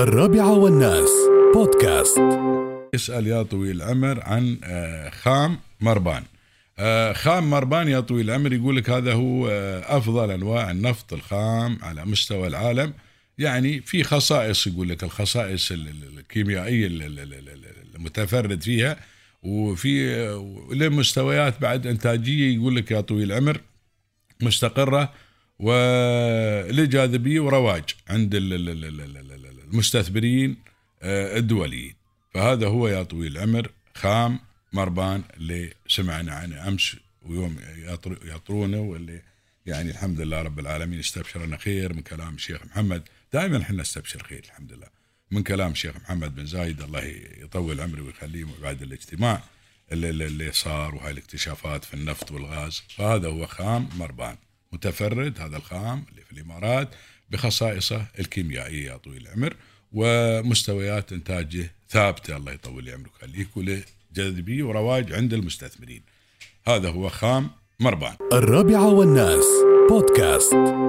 الرابعة والناس بودكاست يسأل يا طويل العمر عن آه، خام مربان آه، خام مربان يا طويل العمر يقول لك هذا هو آه، أفضل أنواع النفط الخام على مستوى العالم يعني في خصائص يقول لك الخصائص ال- ال- الكيميائية ال- ال- ال- ال- المتفرد فيها وفي آه، له مستويات بعد إنتاجية يقول لك يا طويل العمر مستقرة ولجاذبية ورواج عند ال- ال- ال- ال- ال- ال- المستثمرين آه، الدوليين. فهذا هو يا طويل العمر خام مربان اللي سمعنا عنه أمس ويوم يطر- يطرونه واللي يعني الحمد لله رب العالمين استبشرنا خير من كلام الشيخ محمد. دائما إحنا نستبشر خير الحمد لله. من كلام الشيخ محمد بن زايد الله يطول عمره ويخليه بعد الاجتماع اللي- اللي صار وهاي الاكتشافات في النفط والغاز. فهذا هو خام مربان. متفرد هذا الخام اللي في الإمارات. بخصائصه الكيميائية يا طويل العمر ومستويات إنتاجه ثابتة الله يطول عمرك. ويخليك وله جاذبية ورواج عند المستثمرين. هذا هو خام مربان. الرابعة والناس بودكاست.